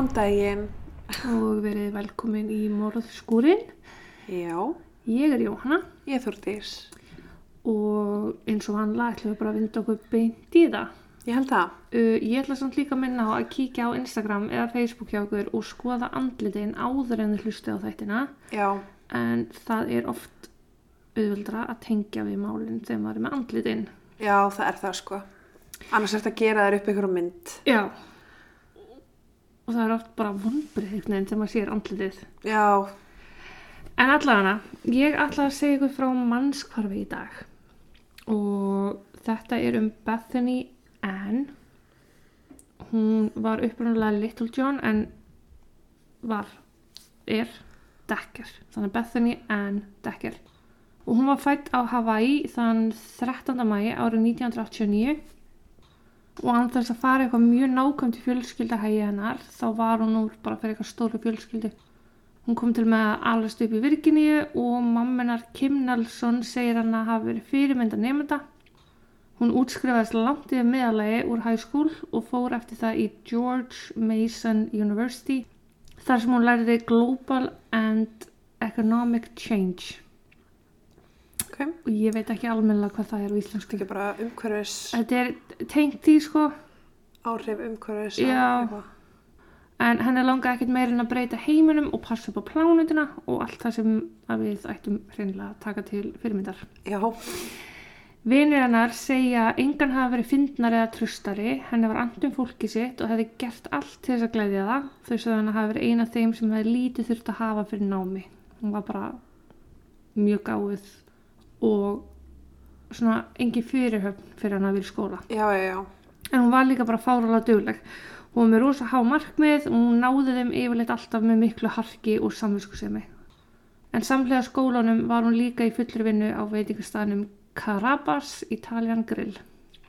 Góðan daginn og verið velkomin í morðskúrin. Já, Ég er Jóhanna ég þúrtís. og eins og vanlega ætlum við bara að vinda okkur beint í það. Ég held það. Uh, ég ætla samt líka að minna á að kíkja á Instagram eða Facebook hjá okkur og skoða andlitin áður en þið hlusti á þættina. Já, En það er oft auðveldra að tengja við málinn þegar maður er með andlitin. já, það er það sko. Annars er þetta að gera þér upp ykkur mynd. Já. Og það er oft bara vonbrið þegar maður sér andlitið. Já, En allavega, ég ætla að segja ykkur frá mannskvarfi í dag og þetta er um Bethany Ann. Hún var upprunalega Little John en var, er Decker, þannig Bethany Ann Decker. Og hún var fætt á Hawaii þann 13. mæi árið 1989 og þess að fara eitthvað mjög nákvæmt í fjölskyldahægi hennar þá var hún úr bara fyrir eitthvað stóru fjölskyldu. Hún kom til með að alast upp í Virginíu og mammenar Kim Nelson segir hann að hafa verið fyrirmynda nefnda. Hún útskrifaðist langt yfir meðalagi úr school og fór eftir það í George Mason University þar sem hún læriði Global and Economic Change. Ok. Og ég veit ekki almennilega hvað það er á íslensku. Ekki bara umhverfis, Þetta er tengt í sko, áhrif umhverfis. En henni langaði ekkert meira en að breyta heiminum og passa upp á plánutuna og allt það sem við ættum hreinlega að taka til fyrirmyndar. Já, Vinir hennar segja að engan hafa verið fyndnar eða tröstari, henni var andum fólki sitt og hefði gert allt til þess að glæðja það. Þau sagði hann að hafa verið eina af þeim sem hefði lítið þurft að hafa fyrir námi. Hún var bara mjög gáð og svona engin fyrirhöfn fyrir hann að í skóla. já, já, já. En hún var líka bara fáralega dugleg. Hún var með rosa há markmið og hún náði þeim yfirleitt alltaf með miklu harki og samviskusemi. En samlega skólanum var hún líka í fullri vinnu á veitingastæðnum Carabas Italian Grill.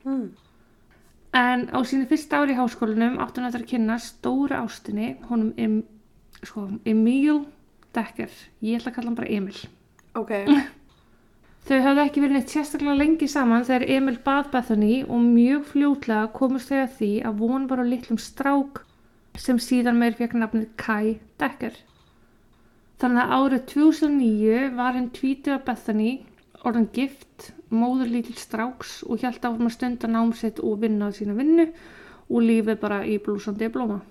Mm. En á sínu fyrsta ári í háskólanum átti hún eftir að kynna stóru ástinni, honum em, sko, Emil Decker. Ég ætla að kalla hann bara Emil. Ok, Þau hafði ekki verið neitt sérstaklega lengi saman þegar Emil bað Bethany og mjög fljótlega komust þau að því að von var á litlum strák sem síðan meir fekk nafnið Kai Decker. Þannig að árið 2009 var henn tvítið af Bethany orðan gift, móður lítil stráks og hjælt áfram að stunda námsitt og vinna á sína vinnu og lífið bara í blúsandi blóma.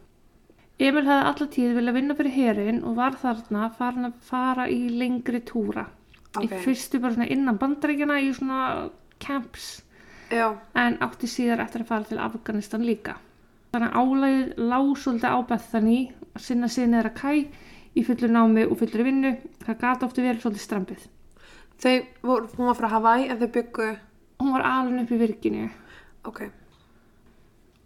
Emil hefði alltaf tíð vilja vinna fyrir herin og var þarna farin að fara í lengri túra í ok. fyrstu bara svona innan bandaríkjana í svona camps Já, en átti síðar eftir að fara til Afganistan líka. Þannig að álægið lág svolítið á Bethany að sinna sinni þeirra kæ í fullu námi og fullri vinnu. Það gata ofti verið svolítið strampið. voru, hún var frá Hawaii en þau byggu, Hún var alveg upp í Virginíu. ok.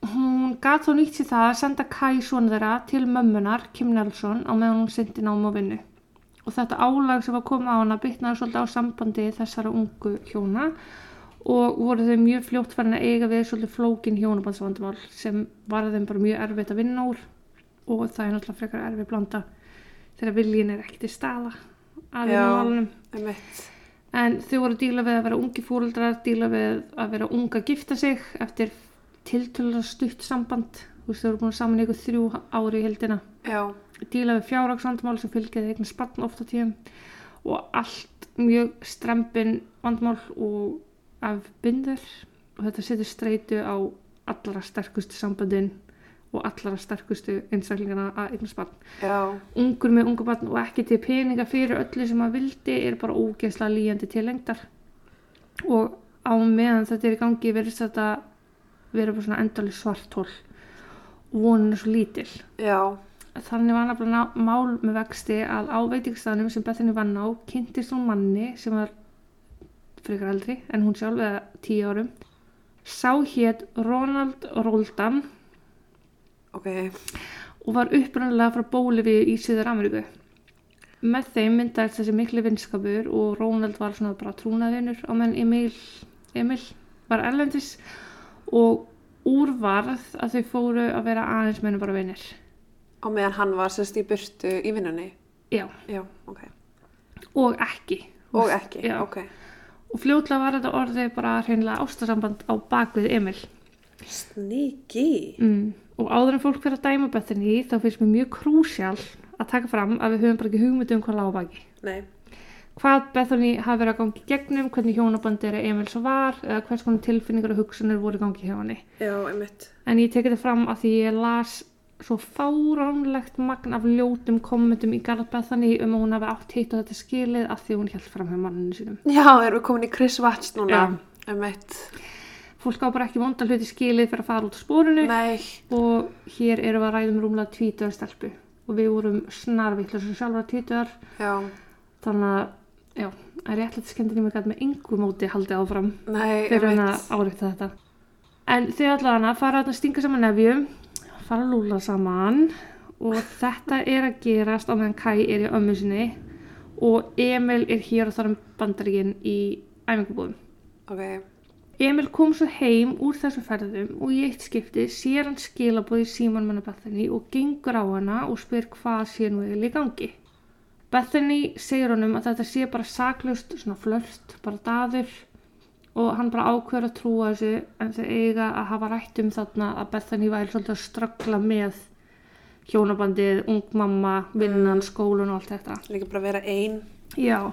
Hún gat þó nýtt sér það að senda Kai svona þeirra til mömmunar, Kim Nelson, á meðan hún sindi nám og vinnu. Og þetta álag sem var komið á hana bytnaði svolítið á sambandi þessara ungu hjóna og voru þau mjög fljótt farin að eiga við svolítið flókin hjónabandsvandamál sem var þeim bara mjög erfitt að vinna úr og það er náttúrulega frekar erfið blanda þegar viljin er ekki til staða að vinna. Um mitt. En þau voru að díla við að vera ungi fóreldrar, díla við að vera unga að gifta sig eftir tiltölulega stutt samband. Þú veist, þau voru búin að saman ykkur þrjú ári í heldina. Já, Díla við fjárhagsvandmál sem fylgjaði eignar spann ofta tíum og allt mjög strempin vandmál og af bindur og þetta setur streitu á allra sterkustu sambandin og allra sterkustu einstaklingana að eignar spann ungur með unga barn og ekki til peninga fyrir öllu sem að vildi er bara ógeðslega líjandi til lengdar. Og á meðan þetta er í gangi verðist þetta vera bara svona endalega svartól og vonin er svo lítil. Já, þannig var nefnilega mál með vexti að á veitingstæðanum sem Bethany vann á kynntist hún manni sem var frekar eldri en hún sjálf eða tíu árum sá hétt Ronald Roldan ok. og var upprunalega frá Bólivíu í Suður Ameríku. Með þeim myndaðist þessi miklu vinskapur og Ronald var svona bara trúnaðvinur á menn Emil, Emil var erlendis og úrvarð að þau fóru að vera aðeins mennum bara vinir. Á meðan hann var sérst í burtu í vinnunni. Já, Já, ok. og ekki. Og ekki, Já. ok. Og fljótlega var þetta orðið bara hreinlega ástasamband á bakvið Emil. Sneaky. Mm. og áður en fólk fyrir að dæma Bethany þá finnst mér mjög krúsjál að taka fram að við höfum bara ekki hugmyndu um hvað lága baki Nei. hvað Bethany hafi verið að gangi gegnum hvernig hjónabandi er Emil svo var eða hvers konar tilfinningar og hugsanir voru gangi hjá einmitt. en ég tekið þetta fram af því ég las svo fáránlegt magn af ljótum kommentum í Garð Bethany um að hún hafi átt hitt á þetta skilið af því hún held fram hjá manninu sínum Já, erum við komin í Chris Watts núna? Já. Einmitt. fólk á bara ekki vonda hluti skilið fyrir að fara út á spórinu Nei. og hér erum við að ræðum rúmlega tvítuðar stelpu og við vorum snarvittlega sem sjálfur tvítuðar Já. þannig að já, að réttlega skemmtinn ég mig gæt með engu móti haldið áfram Nei, fyrir að árita þetta en þau allavega fara að stinga saman nefjum fara að lúla saman og þetta er að gerast á meðan Kai er í ömmu sinni og Emil er hér og þar um bandaríkin í æfingabúðum Ok. Emil kom svo heim úr þessum ferðum og í eitt skipti sér hann skilabóð í síman manna Bethany og gengur á hana og spyr hvað sé nú eða í gangi. Bethany segir honum að þetta sé bara saklaust svona flört, bara daður og hann bara ákveður að trúa þessu en þau eiga að hafa rætt um þarna að Bethany væri svolítið að ströggla með hjónabandið, ung mamma, vinnan, skólun og allt þetta. Líka bara vera ein. Já,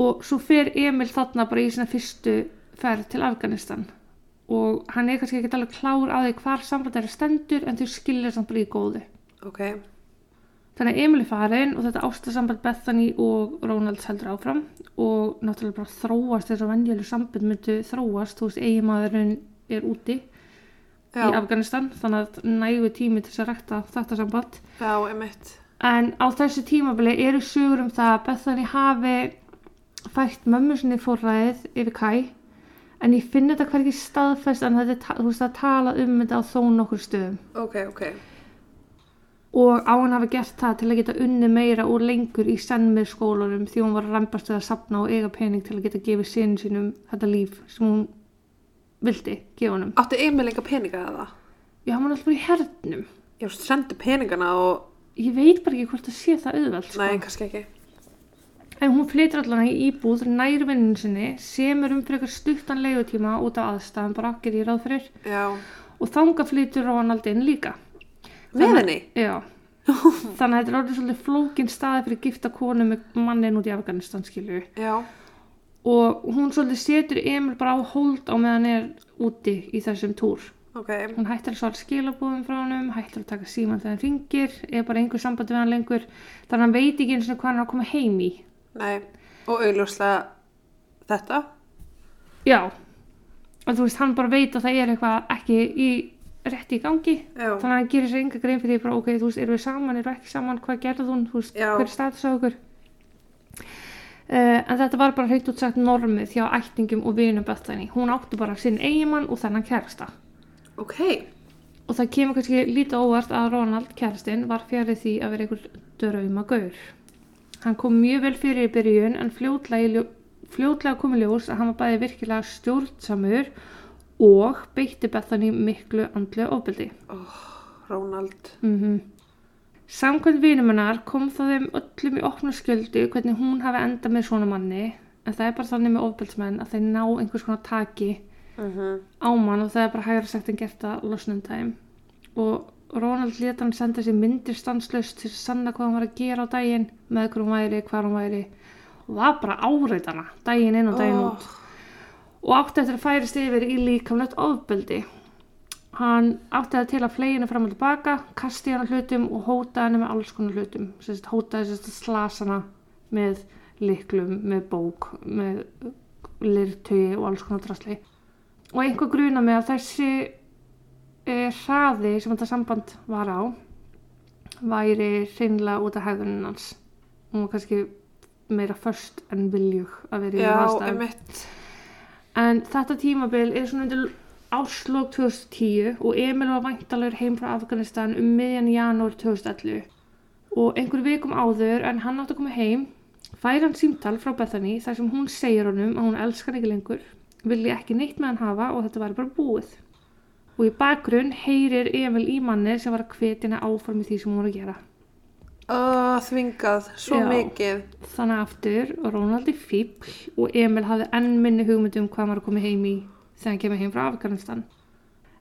og svo fer Emil þarna bara í svona fyrstu ferð til Afganistan og hann er kannski ekki alveg klár á því hvar samband er stendur en þau skilja samt bara í góðu. Ok. Þannig að Emil er farin og þetta ástasamband Bethany og Ronalds heldur áfram og náttúrulega bara þróast þess að venjuleg samband myndu þróast, þú veist, eiginmaðurinn er úti Já. í Afganistan þannig að nægu tími til þess að rekta þetta samband. Já, einmitt. En á þessu tímabili eru sögur um það að Bethany hafi fætt mömmu sinni fórræðið yfir Kai en ég finn þetta hvergi staðfest en þetta er ta- veist að tala um þetta á þó nokkur stöðum Ok, ok. Og á hann hafi gert það til að geta unni meira og lengur í senn með skólanum því hún var að rambast við að sapna og eiga pening til að geta gefið sinn sínum þetta líf sem hún vildi gefa honum. Áttu Emil enga peninga það? Já, hann var alltaf í hernum. Já, sendu peningana og... Ég veit bara ekki hvort það sé það auðvelt. Sko. Nei, kannski ekki. En hún flytur allan í íbúð nær vinninu sinni, semur um fyrir eitthvað stuttan leigutíma út af aðstæðan bara okkar í ráð fyrir Já. og þanga flytur Ronald inn líka. Með henni? Já. Þannig að þetta er orðið svolítið flókin staði fyrir gifta konu með mannin út í Afganistan skilju. Já. Og hún svolítið setur Emil bara á hold á meðan hann er úti í þessum túr. Ok. Hún hættir að svara skilabúðum frá honum, hættir að taka síman þegar hann ringir, er bara einhver sambandi við hann lengur. Þannig að hann veit ekki eins og hvað hann er að koma heim í. Nei. Og augljóslega þetta? Já, og þú veist, hann bara veit að það er eitthvað ekki í rétti í gangi. Já. þannig að hann gerir sér enga grein fyrir því bara, ok, þú veist, erum við saman, erum við ekki saman hvað gerði hún, þú veist, hver er status á okkur? Uh, en þetta var bara hreint út sagt normið hjá ættingum og vinum Bethany, hún átti bara sinn eigimann og þennan kærasta. Ok. og það kemur kannski lítið óvart að Ronald kærastinn var fjarið því að vera einhver drauma gaur hann kom mjög vel fyrir í byrjun en fljótlega, fljótlega kom í ljós að hann var bæði virkilega stjórnsamur og beitti Bethany miklu andlu ofbeldi. Ronald. mm Samkvæmt vinumennar kom það þeim öllum í opna skjöldu hvernig hún hafi endað með svona manni en það er bara þannig með ofbeldsmenn að þeir ná einhvers konar taki Mm á mann og það er bara hægra sagt en gert að losnum tæm og Ronald leta hann senda sér myndir stanslust til að sanna hvað hann var að gera á daginn með hver hún væri, hvar hún væri. Og var bara áreitana daginn inn og daginn út og átti eftir að færist yfir í líkamlegt ofbeldi hann átti það til að fleginu fram og tilbaka kasti hann hlutum og hótaði henni með alls konar hlutum hótaði sérst að slasa hana með liklum, með bók með lirtögi og alls konar drasli og einhver gruna með að þessi e, hraði sem þetta samband var á væri hreinlega út af hæðunum hans hún var kannski meira först en viljug að vera í Já, aðstæðum. einmitt. En þetta tímabil er svona undir árslók 2010 og Emil var væntalur heim frá Afganistan um miðjan janúar 2011 og einhver vikum áður en hann átti að koma heim fær hann símtal frá Bethany þar sem hún segir honum að hún elskar ekki lengur vilji ekki neitt með hann hafa og þetta væri bara búið. Og í bakgrunn heyrir Emil í manni sem var að áfram í því sem hún var að gera Uh, þvingað, svo Já. mikið. Þannig aftur, Ronald er fíbl og Emil hafði enn minni hugmynd um hvað að koma heim í þegar hann kemur heim frá Afganistan.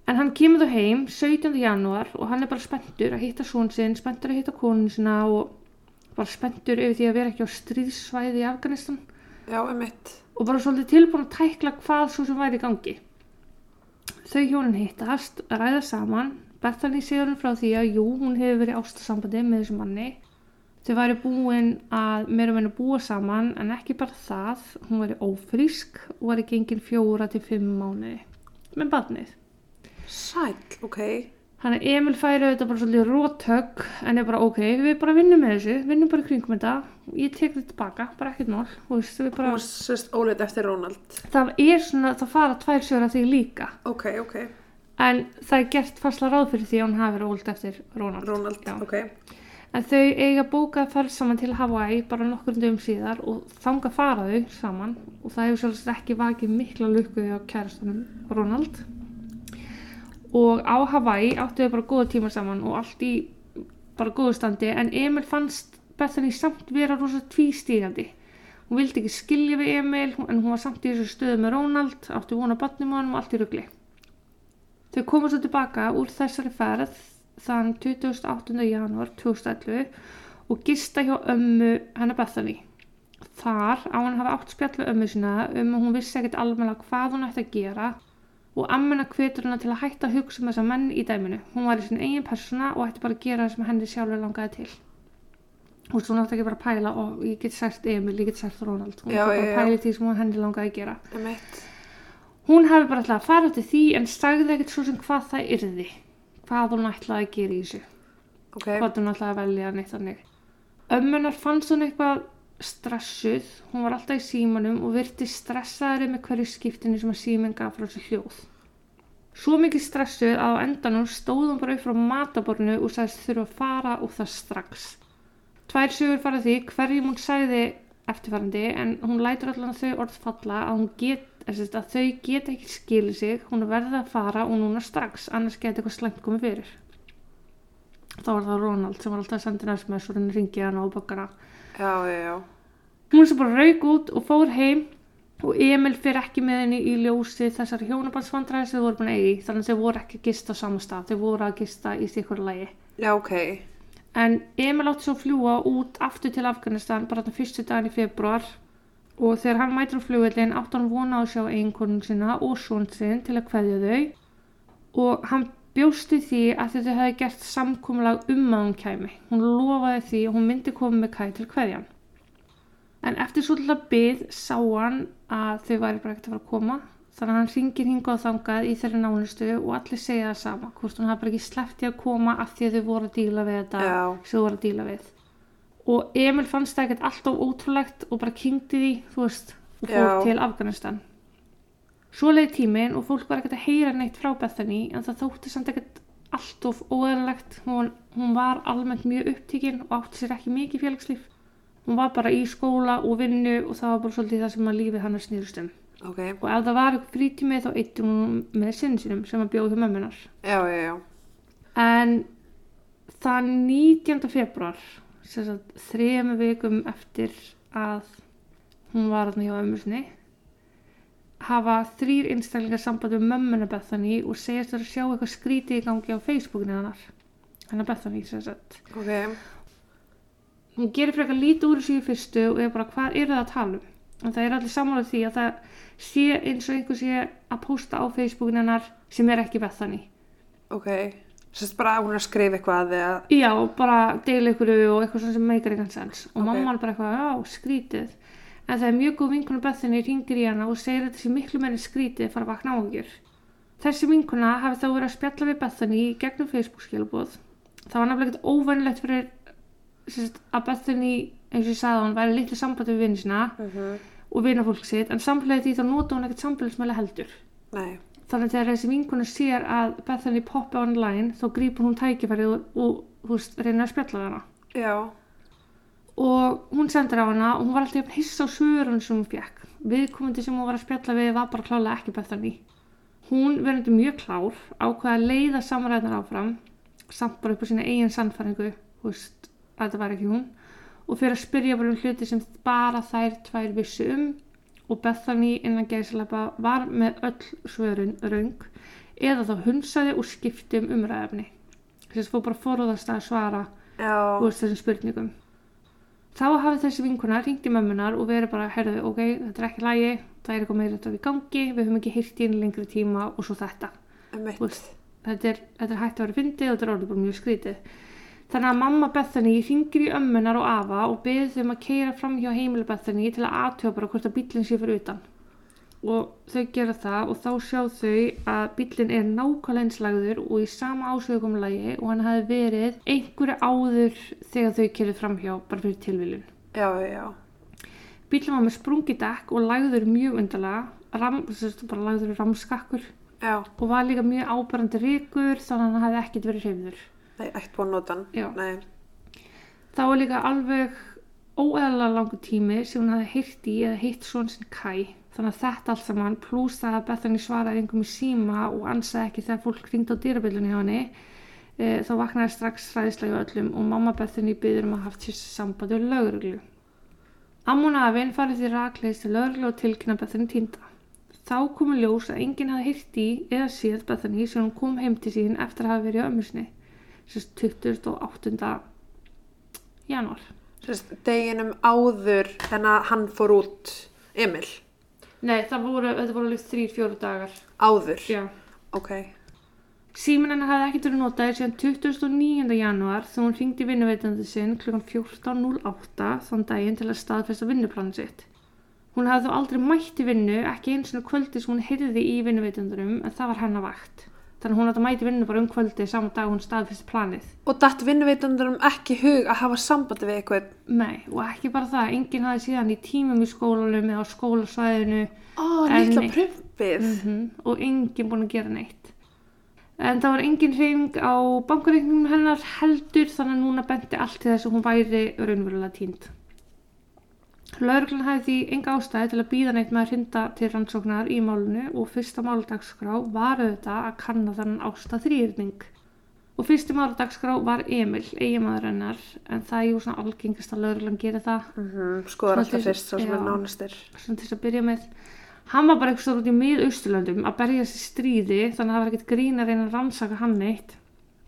En hann kemur þá heim 17. janúar og hann er bara spenntur að hitta són sinn, spenntur að hitta konun sinna og bara spenntur yfir því að vera ekki á stríðsvæði í Afganistan Já, og bara svolítið tilbúin að tækla hvað svo sem væri í gangi. Þau hjónin hittast, ræða saman, Bethany hann frá því að jú, hún hefur verið ástasambandi með þessum manni. Þau væri búin að meira meina búa saman en ekki bara það, hún væri ófrísk og væri gengin fjóra til fimm mánuði með barnið. Sæl, ok. Þannig að Emil færi auðvitað bara svolítið rótögg en er bara ok, við bara vinnum með þessu, vinnum bara kringum þetta, ég tek þetta tilbaka, bara ekkert mál, þú veist, við bara, Hún var sérst óleitt eftir Ronald. það er svona, það fara tvær af því líka, Ok, ok. En það er gert fastla ráð fyrir því að hún hafi verið óld eftir Ronald. Ronald, Já. ok. En þau eiga bókað ferð saman til Hawaii bara nokkur dögum síðar og þanga fara þau saman og það hefur svolítið ekki vakið mikla lukku á kærastunum Ronald. Og á Hawaii áttu þau bara góða tíma saman og allt í bara góðu standi en Emil fannst Bethany samt vera rosa tvístígandi. Hún vildi ekki skilja við Emil en hún var samt í þessu stöðu með Ronald, átti vona barnum á hann og allt í rugli. Þau komu svo tilbaka úr þessari ferð þann 28. janúar 2011 og gista hjá ömmu hennar Bethany. Þar á hann hafa átt spjallu ömmu sína um að hún vissi ekkert almennilega hvað hún ætti að gera og ammena hvetur hana til að hætta að hugsa um þessa menn í dæminu. Hún var í sin eigin persóna og ætti bara að gera það sem henni sjálfur langaði til. Hún átti ekki bara að pæla og ég get sært Emil, ég get sært Ronald. Hún átti bara að pæla því sem henni langaði að gera. Emitt. Hún hefði bara ætlað að fara til því en sagði ekkert svo sem hvað það yrði. Hvað hún ætlaði að gera í þessu. Ok. Hvað hún ætlaði að velja neitt þannig. Ömmunar fannst hún eitthvað stressuð. Hún var alltaf í símanum og virti stressaðari með hverju skiptinu sem að síminn gaf frá þessu hljóð. Svo mikið stressuð að á endanum stóð hún bara upp frá matabornu og sagðist þurfa að fara og það strax. Tvær sögur fara því hverjum hún sagði eftirfarandi en hún lætur allan þau orð falla að, hún get, að þau geta ekki skilið sig, hún verði að fara og núna strax, annars geti eitthvað slæmt komið fyrir. Þá var það Ronald sem var alltaf að senda næsmess og hann ringið hann á bakkana. Já, já, já. Hún sem bara rauk út og fór heim og Emil fyrir ekki með henni í ljósi þessar hjónabandsvandræði sem þau voru búin að eigi þannig að þau voru ekki að gista á sama stað, þau voru að gista í stikkur lagi. Já, ok. En Emil átti svo að fljúa út aftur til Afganistan bara þetta fyrstu daginn í februar og þegar hann mætur á flugvillin átti hann vona á að sjá einkonun sinna og svon sinn til að kveðja þau og hann bjósti því að þau hefði gert samkomulag um að hún kæmi. Hún lofaði því að hún myndi koma með kæ til kveðjan. En eftir svolítið byð sá hann að þau væri bara ekkert að fara að koma þannig að hann ringir hingað og þangað í þeirri nánustu og allir segja það sama hvort hún hafi bara ekki sleppt í að koma af því að þau voru að díla við þetta sem þau voru að díla við og Emil fannst það ekkert alltaf ótrúlegt og bara kynkti því, þú veist og fór Já. til Afganistan Svo leiði tíminn og fólk var ekkert að heyra neitt frá Bethany en það þótti samt ekkert alltof óæðilegt hún, hún var almennt mjög upptíkin og átti sér ekki mikið félagslíf hún var bara í skóla og vinnu og það var bara svolítið það sem að lífið hann snýrust um Ok. og ef það var eitthvað frítími þá eittum hún með sinni sínum sem að bjóði hjá mömmunar Já, já, já. en það 19. februar þrejum vikum eftir að hún var þarna hjá ömmu sinni hafa þrýr einstaklingar samband við mömmuna Bethany og segjast að sjá eitthvað skrítið í gangi á Facebookinu hennar hennar Bethany sem sagt Ok. hún gerir frekar lítið úr þessu í fyrstu og er bara hvað eru það að tala um en það er allir sammála því að það sé eins og einhver sé að posta á Facebookinu hennar sem er ekki Bethany Ok. Sérst bara að hún er að skrifa eitthvað eða... Já, bara deila ykkur og eitthvað sem meikar eitthvað sens og Ok. mamma er bara eitthvað, já, skrítið. En það er mjög góð vinkuna Bethany ringir í hana og segir að þessi miklu menni skrítið fara að vakna á okkur. Þessi vinkuna hafi þá verið að spjalla við Bethany gegnum Facebook skilabóð það var nefnilega ekkert óvænilegt fyrir sérst, að Bethany eins og ég sagði hún væri litlu sambandi við vinni sína Mm og vinafólk sitt en samfélagið því þá nota hún ekkert samfélagsmeila heldur. Nei. Þannig að þegar þessi vinkona sér að Bethany poppa online þá grípur hún tækifærið og, og veist, reynir að spjalla hana. Já. og hún sendir á hana og hún var alltaf hissa á svörun sem hún fekk viðkomandi sem hún var að spjalla við var bara klálega ekki Bethany. Hún verður mjög klár ákveða að leiða samræðnar áfram samt bara upp á sína eigin sannfæringu veist, að þetta var ekki hún og fyrir að spyrja bara um hluti sem bara þær tvær vissu um og Bethany innan geðslepa var með öll svörun raung eða þá hunsaði og skipti um umræðefni þess að fór bara forðast að svara Já, úr þessum spurningum. Þá hafði þessi vinkuna ringt í mömmunar og verið bara, herðu, ok, þetta er ekki lægi það er eitthvað meira þetta við gangi við höfum ekki hýrt í einu lengri tíma og svo þetta. Þetta er, þetta er hægt að vera fyndið og þetta er orðið bara mjög skrítið þannig að mamma Bethany hringir í ömmunar og afa og beðið þeim að keira fram hjá heimili Bethany til að aðtjóða bara hvort að bílinn sé fyrir utan. Og þau gera það og þá sjá þau að bílinn er nákvæmlega einslagður og í sama ásögumlagi og hann hafi verið einhverju áður þegar þau kerið fram hjá bara fyrir tilviljun. Já, já, bílinn var með sprungi dekk og lagður mjög undarlega bara lagður ramskakkur. Já. og var líka mjög ábærandi ríkur þannig að hann hafði ekkert verið hreyfður Ekkert búin að nota hann. Já. Nei, þá er líka alveg óeðalega langur tími sem hún hafði heyrt í eða heyrt svona sinn kæ þannig að þetta allt saman pluss að Bethany svaraði einhverjum í síma og ansaði ekki þegar fólk ringdi á dýrabillunni hjá henni e, þá vaknaði strax hræðislega hjá öllum og mamma Bethany byður um að haft sér samband við lögreglu. Ammunafinn farið því rakleist til lögreglu og tilkynna Bethany týnda. Þá komu ljós að enginn hafði heyrt í eða séð Bethany sem hún kom heim til sín eftir að hafa verið á ömmusni sérst 28. janúar sérst, deginum áður en að hann fór út, Emil, Nei, það voru, þetta voru alveg þrýr, fjóru dagar. áður. Já. Ok, Síminn hennar hafði ekkert verið notaðir síðan 29. janúar þegar hún hringdi vinnuveitandi sinn kl. 14.08 þann daginn til að staðfesta vinnuplanin sitt. Hún hafði þó aldrei mætt í vinnu, ekki eins og kvöldi sem hún heyrði í vinnuveitandurum en það var hennar vakt. Þannig hún átti að mæti vinnu bara um kvöldi saman dag hún staðfesti planið. og datt vinnuveitandurum ekki hug að hafa sambandi við eitthvað. Nei, og ekki bara það, enginn hafði síðan í tímum í skólanum eða á skólasvæðinu Ó, litla nei. prumpið. mm og enginn búin að gera neitt. En það var engin hreyfing á bankareikningum hennar heldur þannig að núna benti allt til þess að hún væri raunverulega tínd. Lauruglan hafði því enga ástæði til að býða neitt með að hrinda til rannsóknar í málunu og fyrsta máldagskrá var auðvitað að kanna þannig ásta þrýrning. Og fyrsti máldagskrá var Emil, eiginmaður hennar, en það er jú svona algengast að lauruglan gera það Mm Skoðar Svona alltaf fyrst svo sem er nánastir. svona til að byrja með hann var bara eitthvað út í mið-austurlöndum að berja sér stríði þannig að það var ekkert grín að reyna að rannsaka hann neitt Einmitt.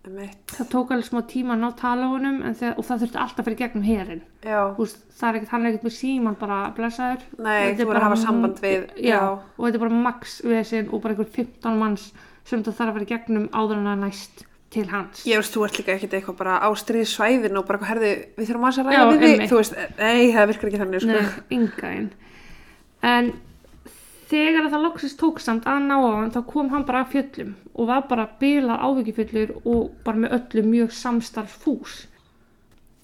Það tók alveg smá tíma að ná tala á honum þegar, og það þurfti alltaf að fyrir gegnum herin það er ekkert, hann er ekkert með síman bara blessaður. Nei, þú verður að bara hafa samband við, já, og þetta er bara max við sinn og bara einhver 15 manns sem það þarf að vera gegnum áður en að næst til hans. Ég veist, þú ert líka ekkert eitthvað bara á stríðsvæðin og bara eitthvað, herði, við þurfum að ræða við einmitt. Þú veist, nei, það virkar ekki þannig, sko. Nei. En þegar það loksist tók samt að ná á hann, þá kom hann bara af fjöllum og var bara bilað áhyggjufullur og bara með öllu mjög samstarfsfús.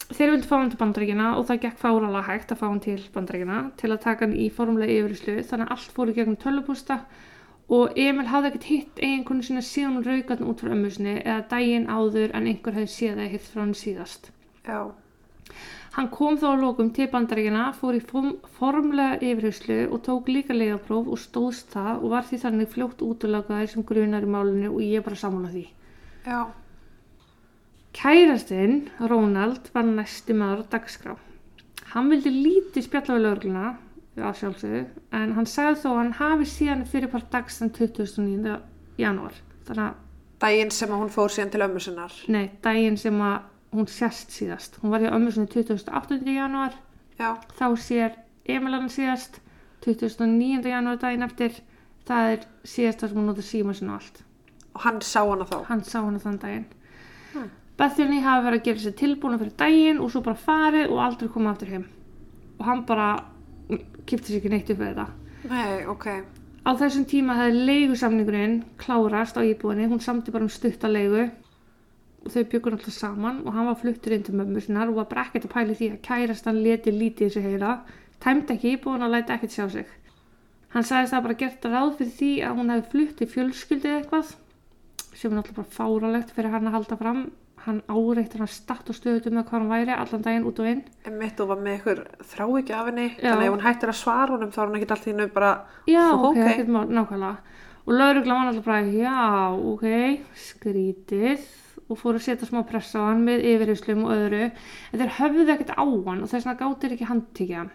Þeir vildi fá hann til bandaríkina og það gekk fáralega hægt að fá hann til bandaríkina til að taka hann í formulega yfirlýslu þannig að allt fór í gegnum tölvupústa og Emil hafði ekkert hitt eiginkonu sína síðan raugat út frá ömmusni eða daginn áður en einhver hefði séð eða hitt frá hann síðast. Já, Hann kom þá að lókum til bandaríkina, fór í form, formlega yfirheyslu og tók líka leiðapróf og stóðst það og var því þannig fljótt útlökaður sem grunar í málinu og ég er bara saman á því. já, Kærastinn, Ronald, var næsti maður á dagskrá. Hann vildi lítið spjalla við lögregluna, að sjálfsögðu, en hann sagði þó að hann hafi síðan fyrirpart dags þann 29. janúar. Þannig að, daginn sem að hún fór síðan til ömmu sinnar. nei, daginn sem að hún sérst síðast. Hún var í ömmu sinni 28. janúar Já, þá sér Emil hann síðast 29. janúar daginn eftir það er síðasta sem hún notar síma sinna og allt og hann sá hana þá. hann sá hana þann daginn Hmm. Bethany hafi verið að gera sér tilbúna fyrir daginn og svo bara farið og aldrei koma aftur heim og hann bara kipti sér ekki neitt upp við þetta Nei, ok. á þessum tíma hefði leigusamningurinn klárast á íbúinni hún samti bara um stutta leigu og þau byggur alltaf saman og hann var fluttur inn til mömmu sinnar og var bara ekkert að pæli því að kærastan leti lítið þessu heyra tæmdi ekki íbúin og læti ekkert sjá sig hann sagðist það bara gert ráð fyrir því að hún hefði flutt í fjölskyldi eitthvað sem er náttúrulega bara fáralegt fyrir hann að halda fram hann áreittur hann statt og stöðut um það hvað hann væri allan daginn út og inn Mitt og var með ykkur þrá ekki af henni, Já. þannig ef hún hættir að svara honum þá er hún ekkert allt í hennu bara, Já, ok, ok. ekkert mál, nákvæmlega. Og laurugla var alltaf bara, já, ok, skrítið og fóru að setja smá press á hann með yfirhyslum og öðru. En þeir höfðu ekkert á hann og þess vegna gáttir ekki handtíkja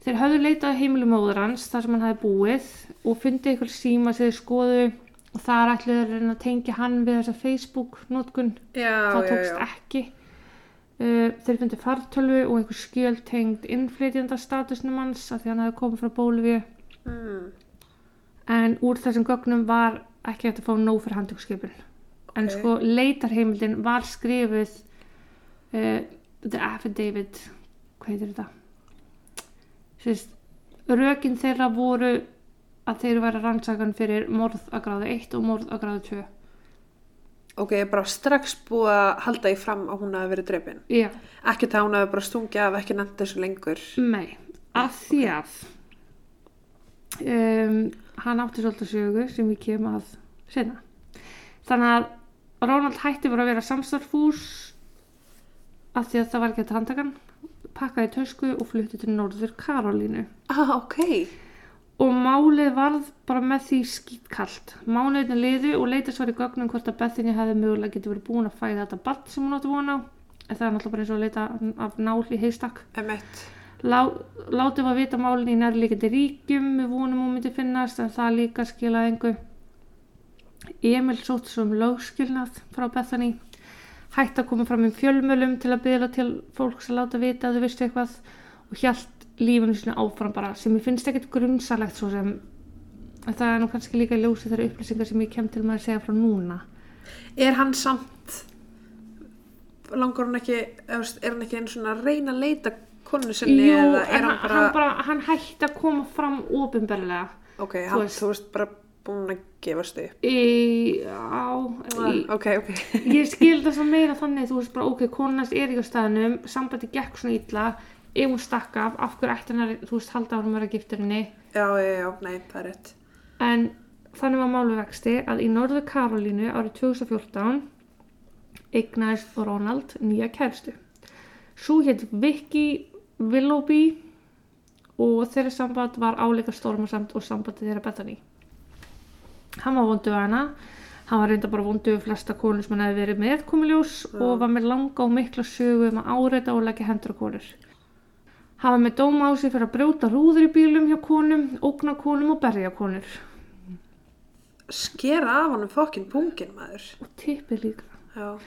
Þeir höfðu leitað á heimilum móður hans þar sem hann hafi búið og fundið eitthvað síma sem þeir skoðu og þar ætluðu þeir að reyna að tengja hann við þessa Facebook-nótkun Já, það já, tókst já. ekki uh, þeir fundu fartölvu og einhver skjöl tengd innflytjanda statusnum hans af því hann hefði komið frá Bólivíu Mm. en úr þessum gögnum var ekki hægt að fá nóg fyrir handtökskipun en sko leitarheimildin var skrifuð uh, affidavit hvað heitir þetta Sist, rökin þeirra voru að þeir væri rannsakan fyrir morð að gráðu 1 og morð að gráðu 2 Ok, bara strax búið að halda í fram að hún hafi verið drefin. já, Ekki það hún hafi bara stungið af, ekki nefnt þessu lengur. Nei, að því að um, hann átti svolítið sögu sem ég kem að senna. Þannig að Ronald hætti bara að vera samstarfús að því að það var ekki að handtakan, pakkaði tösku og flutti til Norður Karolínu. Ah, ok. Og málið varð bara með því skýtkalt. Mánuðinu liðu og leitast var í gögnum hvort að Bethany hefði mögulega getið verið búin að fæða þetta badd sem hún átti vona á. En það er náttúrulega bara eins og að leita af nál í heistakk. Emmett. Lá, látið var vita málinn í nærlíkandi ríkjum við vonum hún myndi finnast en það líka skilaði engu Emil sótt svo um lögskilnað frá Bethany. Hætti að koma fram í fjölmölum til að byrja til fólks að láta vita að þau vistu eitthvað og hjælt lífinu sinni áfram bara sem ég finnst ekkert grunnsalegt svo sem. Það er nú kannski líka ljósi þeirra upplýsingar sem ég kem til maður að segja frá núna. Er hann samt, langar hann ekki, er hann ekki einu svona að reyna að leita konu sinni Jú, eða er hann bara, hann, bara, hann hætti að koma fram ofinberlega ok, hann, þú veist, bara búin að gefast upp. í, á, í, Ok, ok. ég skil það svo meira þannig þú veist bara ok, konans er ekki á staðnum sambandi gekk svona illa ef hún stakk af, af hverju ætti hennar þú veist halda að hún vera giftur henni Já, já, já, nei, það er rétt. en þannig var málu vexti að í Norður Karolínu árið 2014 eignaðist Ronald nýja kæristu svo hétt Vicky Willoughby og þeirra samband var áleika stormasamt og sambandi þeirra Bethany hann var vondu hana. Hann var reynda bara vondu við flesta konur sem hann hefði verið með komiljós og var með langa og mikla sögu um að áreita og leggja hendur á konur. Hann var með dóma á sig fyrir að brjóta rúður í bílum hjá konum, ógna konum og berja konur. Skera af honum fokkin pungin, maður. og tippið líka. Já.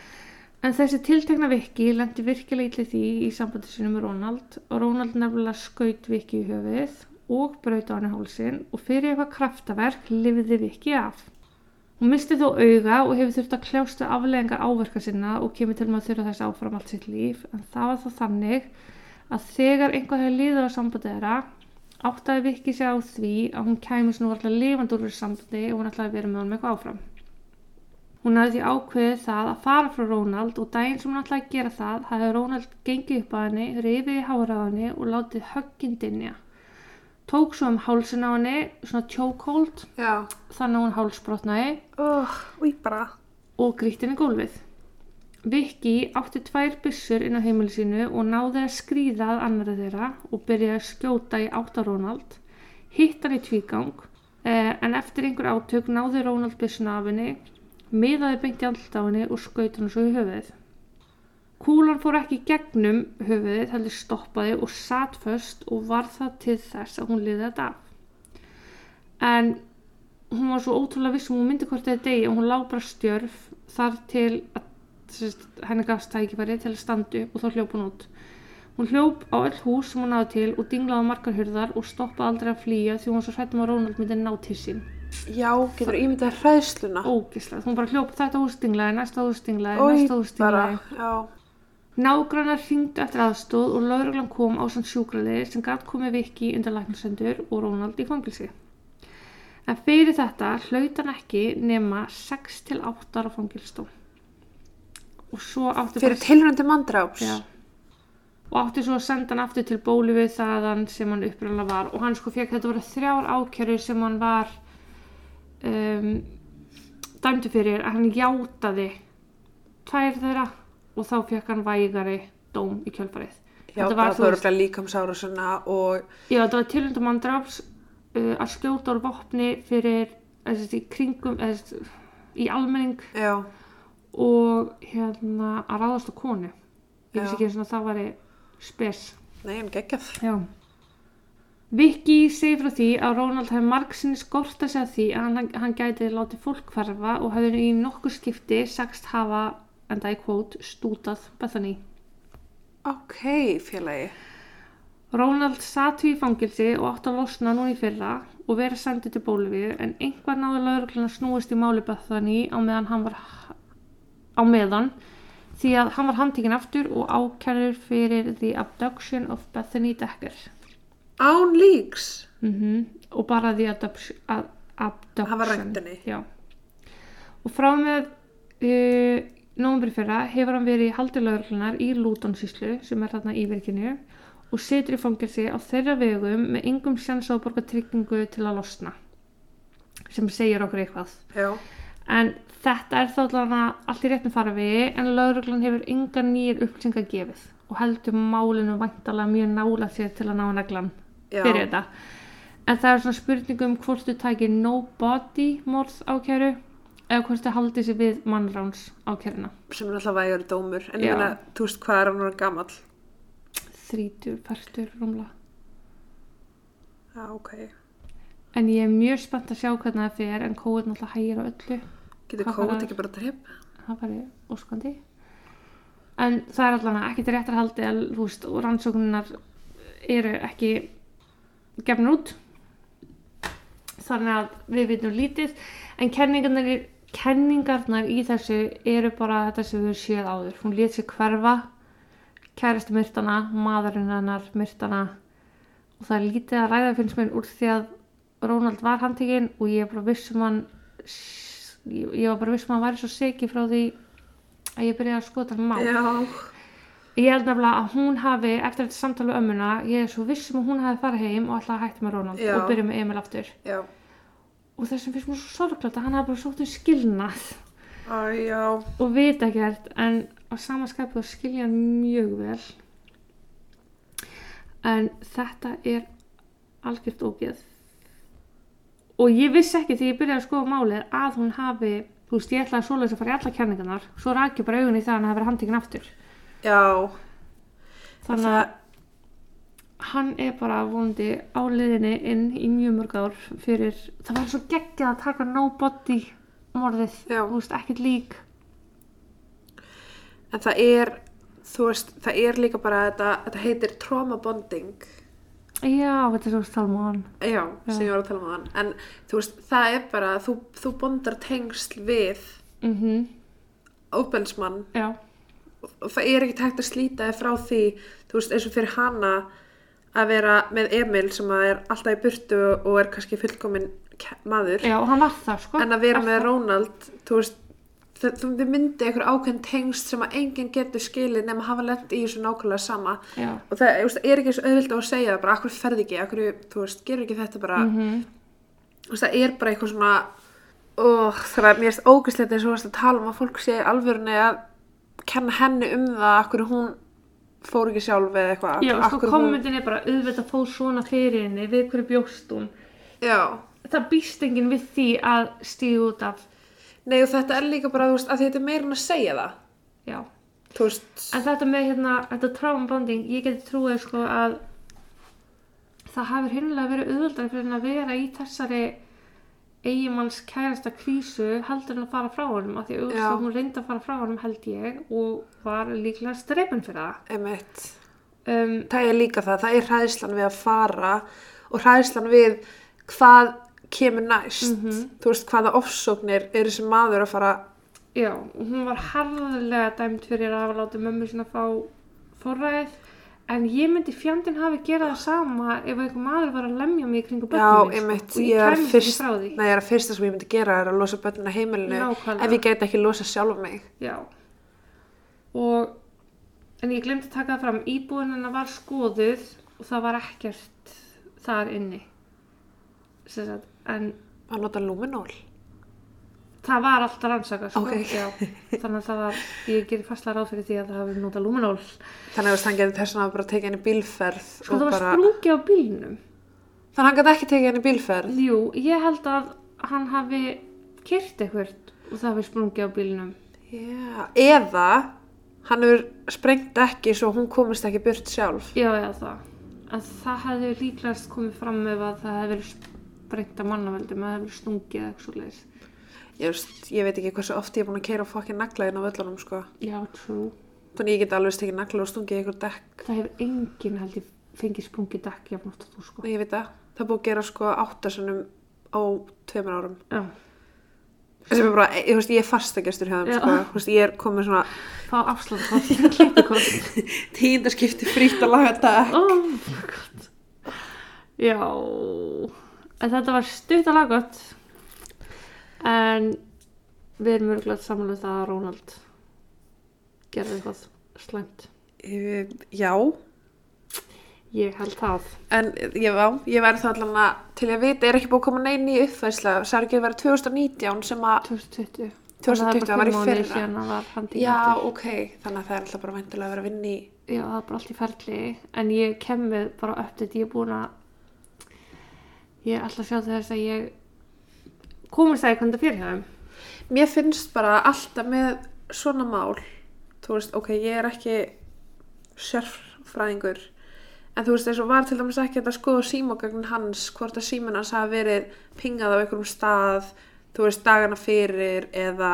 En þessi tiltekna Viki lendi virkilega illa í því í sambandi sinu með Ronald. Og Ronald nefnilega skaut Viki í höfuðið og braut á hann í hálsin og fyrir eitthvað kraftaverk lifiði Viki af. Hún misti þó auga og hefur þurft að kljástu afleðingar áverka sinna og kemur til að þurfa þess áfram allt sitt líf en það var þá þannig að þegar einhvað hefur liður á sambandi þeirra áttaði Viki sig á því að hún kæmi svona varlega lifandi úr þessu sambandi og hún að vera með honum eitthvað áfram. Hún hafði því ákveðið það að fara frá Ronald og daginn sem hún ætlaði að gera það hafði Ronald gengið upp að henni, rifið í hára á henni og látið högginn dinja. Tók svo um hálsin á henni, svona Já. þannig að hún hálsbrotnaði Oh, og grýtt henni gólfið. Vicky átti tvær byssur inn á heimili sínu og náði að skríða að annari þeirra og byrjaði að skjóta í átta Ronald, hitt hann í tvígang, eh, en eftir einhver átök náði Ronald byssuna af henni, miðaði beint í allt á henni og skaut hann svo í höfuðið. Kúlan fór ekki gegnum höfuðið, heldur stoppaði og satt föst og var það til þess að hún liði þetta af. En hún var svo ótrúlega viss um hún myndi hvort þetta degi og hún lá bara stjörf þar til að sérst, henni gafst tækifæri til að standa upp og þá hljóp hún út. Hún hljóp á öll hús sem hún náði til og dinglaði margar hurðar og stoppaði aldrei að flýja því hún var svo hrættum að Ronald myndi ná til sín. Já, getur ímyndað hræðsluna. Ógislega, hún bara hljóp þetta hús dinglaði, næsta hús dinglaði, næsta hús bara, dinglaði. Nágrannar hringdu eftir aðstóð og lauruglan kom á sann sjúkraliði sem gætt komið Viki undir læknasendur og Ronald í fangilsi. En fyrir þetta hlaut hann ekki nema 6 til 8 ára fangilstó. Fyrir tilröndi mandráps. Já. Og átti svo að senda hann aftur til bólivið þaðan sem hann upprænlega var og hann sko fekk þetta voru þrjár ákjörur sem hann var um, dæmdu fyrir að hann játaði tvær þeirra og þá fekk hann vægari dóm í kjölfarið. Já, Þetta það var, var örgulega líkamsára og Já, þetta var tilhundum mandráps uh, að skjóta úr vopni fyrir eða, í kringum eða, sagt, í almenning já, og hérna að ráðast á konu. Ég veist ekki eins og það væri spes. nei, en geggjað. Já. Vicky segir frá því að Ronald hefði margsinni skorta sig að því að hann, hann gæti látið fólk hverfa og hefði í nokkur skipti sagst hafa, enda í kvót, stútað Bethany. Ok, félagi. Ronald satt í fangilsi og átti að losna núna í fyrra og verið sendið til Bólivíu en einhver náði lauruglun að snúist í máli Bethany á meðan hann var á meðan því að hann var handtekinn aftur og ákærður fyrir the abduction of Bethany Decker Án líks. mm og bara the adoption, ad, abduction Hann var rættinni. Já. og frá með uh, nómur fyrra hefur hann verið í haldi lauruglunar í Lútonsíslu sem er þarna í virkinu og situr í fangelsi á þeirra vegum með yngum sjans á að borga tryggingu til að losna sem segir okkur eitthvað. Já. en þetta er þá allt í réttum farfi en lauruglan hefur yngar nýjir upplýsingar gefið og heldur málinu vantalega mjög nála sér til að ná neglan fyrir þetta. En það er svona spurning um hvort þú tækir no body morð ákæru eða hvort þau haldið sér við mannráns ákæruna Sem er alltaf vægur dómur. En ég Já. meina, þú veist hvað er hann orðinn gamall? þrítur, færstur, rúmla Já, ok. en ég er mjög spennt að sjá hvernig það fer en kóið náttúrulega hægir á öllu Getur bara- ekki bara dreip? það væri óskandi en það er allavega ekkert réttar haldið að þú veist, rannsóknunar eru ekki gefnur út þannig að við vitum lítið en kenningarnar, kenningarnar í þessu eru bara þetta sem við séð áður hún lét sér hverfa kærasti myrtana, maðurinn hennar myrtana og það er lítið að ræða finnst mér úr því að Ronald var handtekinn og ég er bara viss um hann ég, var bara viss um hann væri svo seki frá því að ég byrjaði að skota hann Já. Ég held nefnilega að hún hafi eftir þetta samtala við ömmuna ég er svo viss um að hún hafi farið heim og alltaf hægt með Ronald Já. og byrja með Emil aftur Já. og þessum finnst mér svo sorglætt að hann hafi bara sótt um skilnað Æ, já. og vita ekkert en á samaskapið og skilja hann mjög vel en þetta er algjört ógeð og ég vissi ekki því ég byrjaði að skoða málið að hún hafi þú veist ég ætlaði að svoleiðis að fara í alla kenningarnar svo ég bara augun í það að hann hafi verið handtekinn aftur Já. þannig að hann er bara vonandi á liðinni inn í mjög mörg ár fyrir, það var svo geggjað að taka nobody morðið, Já. þú veist, ekkert lík En það er, þú veist, það er líka bara þetta, þetta heitir trauma bonding. já, þetta er svo stalmáðan Já, Já. sem ég var að tala um þann. En þú veist, það er bara, þú, þú bondar tengsl við mhm, óbensmann já, og það er ekki tægt að slíta þig frá því, þú veist, eins og fyrir hana að vera með Emil sem er alltaf í burtu og er kannski fullkomin maður. já, það, sko En að vera Var með. Ronald, þú veist, þið myndi einhver ákveðn tengst sem að enginn getur skilið nema að hafa lent í þessu nákvæmlega sama. já, Og það veist, er ekki svo auðvilt að segja bara, akkur ferði ekki, akkur, þú veist, gerur ekki þetta bara, mhm, þú veist, það er bara eitthvað svona, oh, það er mér erst ógæslegt eins og að tala um að fólk sé alvörunni að kenna henni um það, akkur hún fór ekki sjálf eða eitthvað. já, sko hverju hún- kommentin er bara auðvitað fóð svona fyrir henni, við hverju bjóst hún? Já, það býst enginn við því að stíða út af. Nei og þetta er líka bara, veist, að þetta er meira en að segja það, já, veist, En þetta með hérna, þetta trauma bonding, ég geti trúið sko að það hafi hinnlega verið auðvöldar fyrir henni að vera í þessari eigimanns kærasta krísu heldur en að fara frá honum af því auðvitað hún reyndi að fara frá honum held ég og var líklega strefin fyrir það. emitt. Um, það er líka það, það er hræðslan við að fara og hræðslan við hvað kemur næst Mhm. þú veist hvaða ofsóknir er þessi maður að fara já, hún var harðlega dæmt fyrir að hafa látið mömmu sinna fá forræðið en ég myndi fjandinn hafi gerað það sama ef einhver maður var að lemja mig já, börnum mín, einmitt, og ég ég er fyrst ég er að fyrsta sem ég myndi gera er að losa börnuna heimilinu Nákvæmlega. ef ég get ekki losa sjálf mig Já. Og, en ég glemdi að taka það fram, íbúin hennar var skoðuð og það var ekkert þar inni. Sem Sagt, en að nota luminol það var alltaf rannsaka, sko. Ok. Já, þannig að það var, ég gerir fastlega ráð fyrir því að það hafi notað luminol. þannig að hann getur þess að bara tekið henni bílferð Sko það var bara, sprungi á bílnum. þannig að hann getur ekki tekið henni bílferð Jú, ég held að hann hafi kyrt eitthvað og það hafi sprungi á bílnum. já, eða hann hefur sprengt ekki svo hún komist ekki burt sjálf Já, já, það. að það hefði líklegast komið fram ef að það verið sprengt af mannaveldum, að það verið stungið eða eitthvað. Ég, veist, ég veit ekki hversu oft ég er búin að keira fokkin naglaðin á völlunum sko. Já, true. Þannig ég get alveg stekið nagla og stungið ykkur dekk. Það hefur enginn held ég fengið sprungið dekk jafn oft að þú sko. Ég veit það. Það búið að gera sko áttasunum á tveimur árum. Já, Sem er bara, ég, veist, ég er fastagestur hjá þeim sko. Þú veist, ég er komið svona fá afslátt á klippukost. tíundaskipti frýtt að laga dekk. Oh my god. Já, en þetta var stutt að laga gott. En við erum örgulega samanlega það að Rónald gerði eitthvað slæmt. Uh, já, Ég held það. en ég, já, ég væri það allan að til ég veit, er ekki búið að koma neinn í ekki að vera 2019 sem að 2020. 2020 það var í fyrra. Að Já, ok, þannig að það er alltaf bara væntilega að vera að vinna í Já, það er bara allt í ferli. En ég kem með bara upp til ég er búin að ég er alltaf að sjá þess að ég komist að ég hvernig það fyrir þeim. Mér finnst bara alltaf með svona mál þú veist, ok, ég er ekki sérfræðingur en þú veist, eins og var til dæmis ekki að skoða símogagnin hans, hvort að síminn hans hafi verið pingað á einhverjum stað þú veist, dagana fyrir eða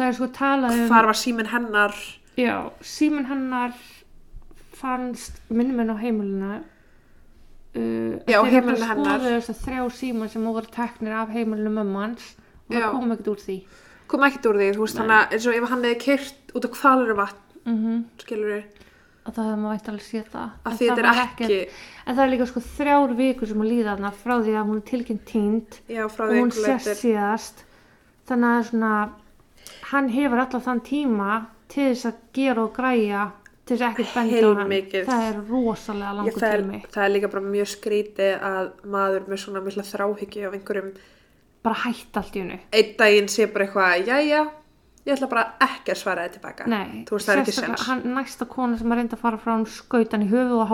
Það sko hvar var síminn hennar Já, síminn hennar fannst minnum en á heimilinu uh, Já, heimilinu hennar. þrjá símar sem voru teknir af heimilinu mömmu hans og það kom ekkert úr því. Kom ekkert úr því, þú veist, þannig að eins og ef hann hefði kyrt út á kvalur vatn mm -hmm. skilur við, og það hefði maður vægt alveg séð það. Að þetta er ekki ekkert- en það er líka sko þrjár vikur sem að líða þarna frá því að hún er tilkynnt tínd já, og hún leitir síðast. Þannig að svona hann hefur alltaf þann tíma til þess að gera og græja til þess að ekkert benda á hann Heilmikið. það er rosalega Ég, langur það, er, tími það er líka bara mjög skrítið að maður með svona mikla þráhyggju af einhverjum bara hætt allt í hennu einn daginn sé bara eitthvað, jæja, ég ætla bara ekki að svara þið tilbaka. Nei, Þú veist, það er ekki sens. hann, næsta kona sem að reynda að fara frá hann skautan í höfuð og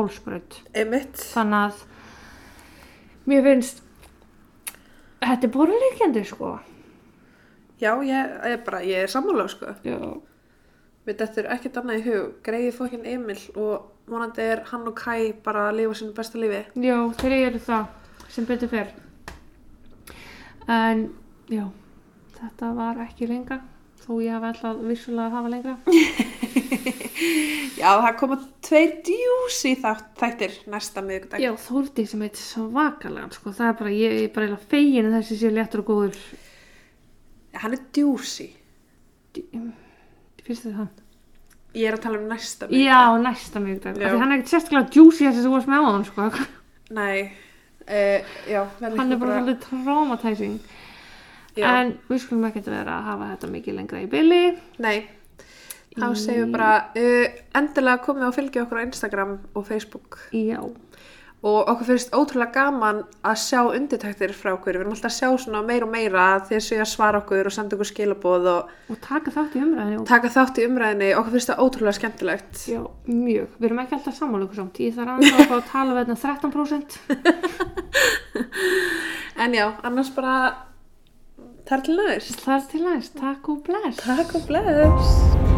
Einmitt. þannig að mér finnst þetta er bara líkjandi sko Já, ég er bara, ég er sammála, sko. já, Við þetta er ekkert annað í hug. Greiði fokkin Emil og vonandi er hann og Kai bara að lifa sínu besta lífi. já þeir eru það sem betur fer en já þetta var ekki lengra þó ég hafa alltaf vissulega að hafa lengra Já, það koma tveir djúsi þættir næsta miðugdag. já Þórdi sem heit svakalega sko. það er bara, ég er bara eiginlega fegin að þessi sé léttur og góður Hann er djúsi. Finnst þið það? Ég er að tala um næsta Já, næsta miðvikdag. Já. Af Því hann er ekkert sérstaklega juicy þessi sem þú varst með á hann, sko. Nei, uh, já, Hann er ekki bara svolítið traumatizing. Já. En við skulum ekkert vera að hafa þetta mikið lengra í byli. Nei, þá segjum við bara uh, endilega komið og fylgja okkur á Instagram og Facebook Já. Og okkur finnst ótrúlega gaman að sjá undirtæktir frá okkur, við erum alltaf að sjá svona meira og meira þegar séu að svara okkur og senda okkur skilaboð og Og taka þátt í umræðinu. Og... taka þátt í umræðinni, okkur finnst það ótrúlega skemmtilegt Já, mjög. Við erum ekki alltaf sammála ykkur samt. Ég þarf að fá að tala við þetta 13%. en já, annars bara þar til næst Það er til næst. Takk og bless. Takk og bless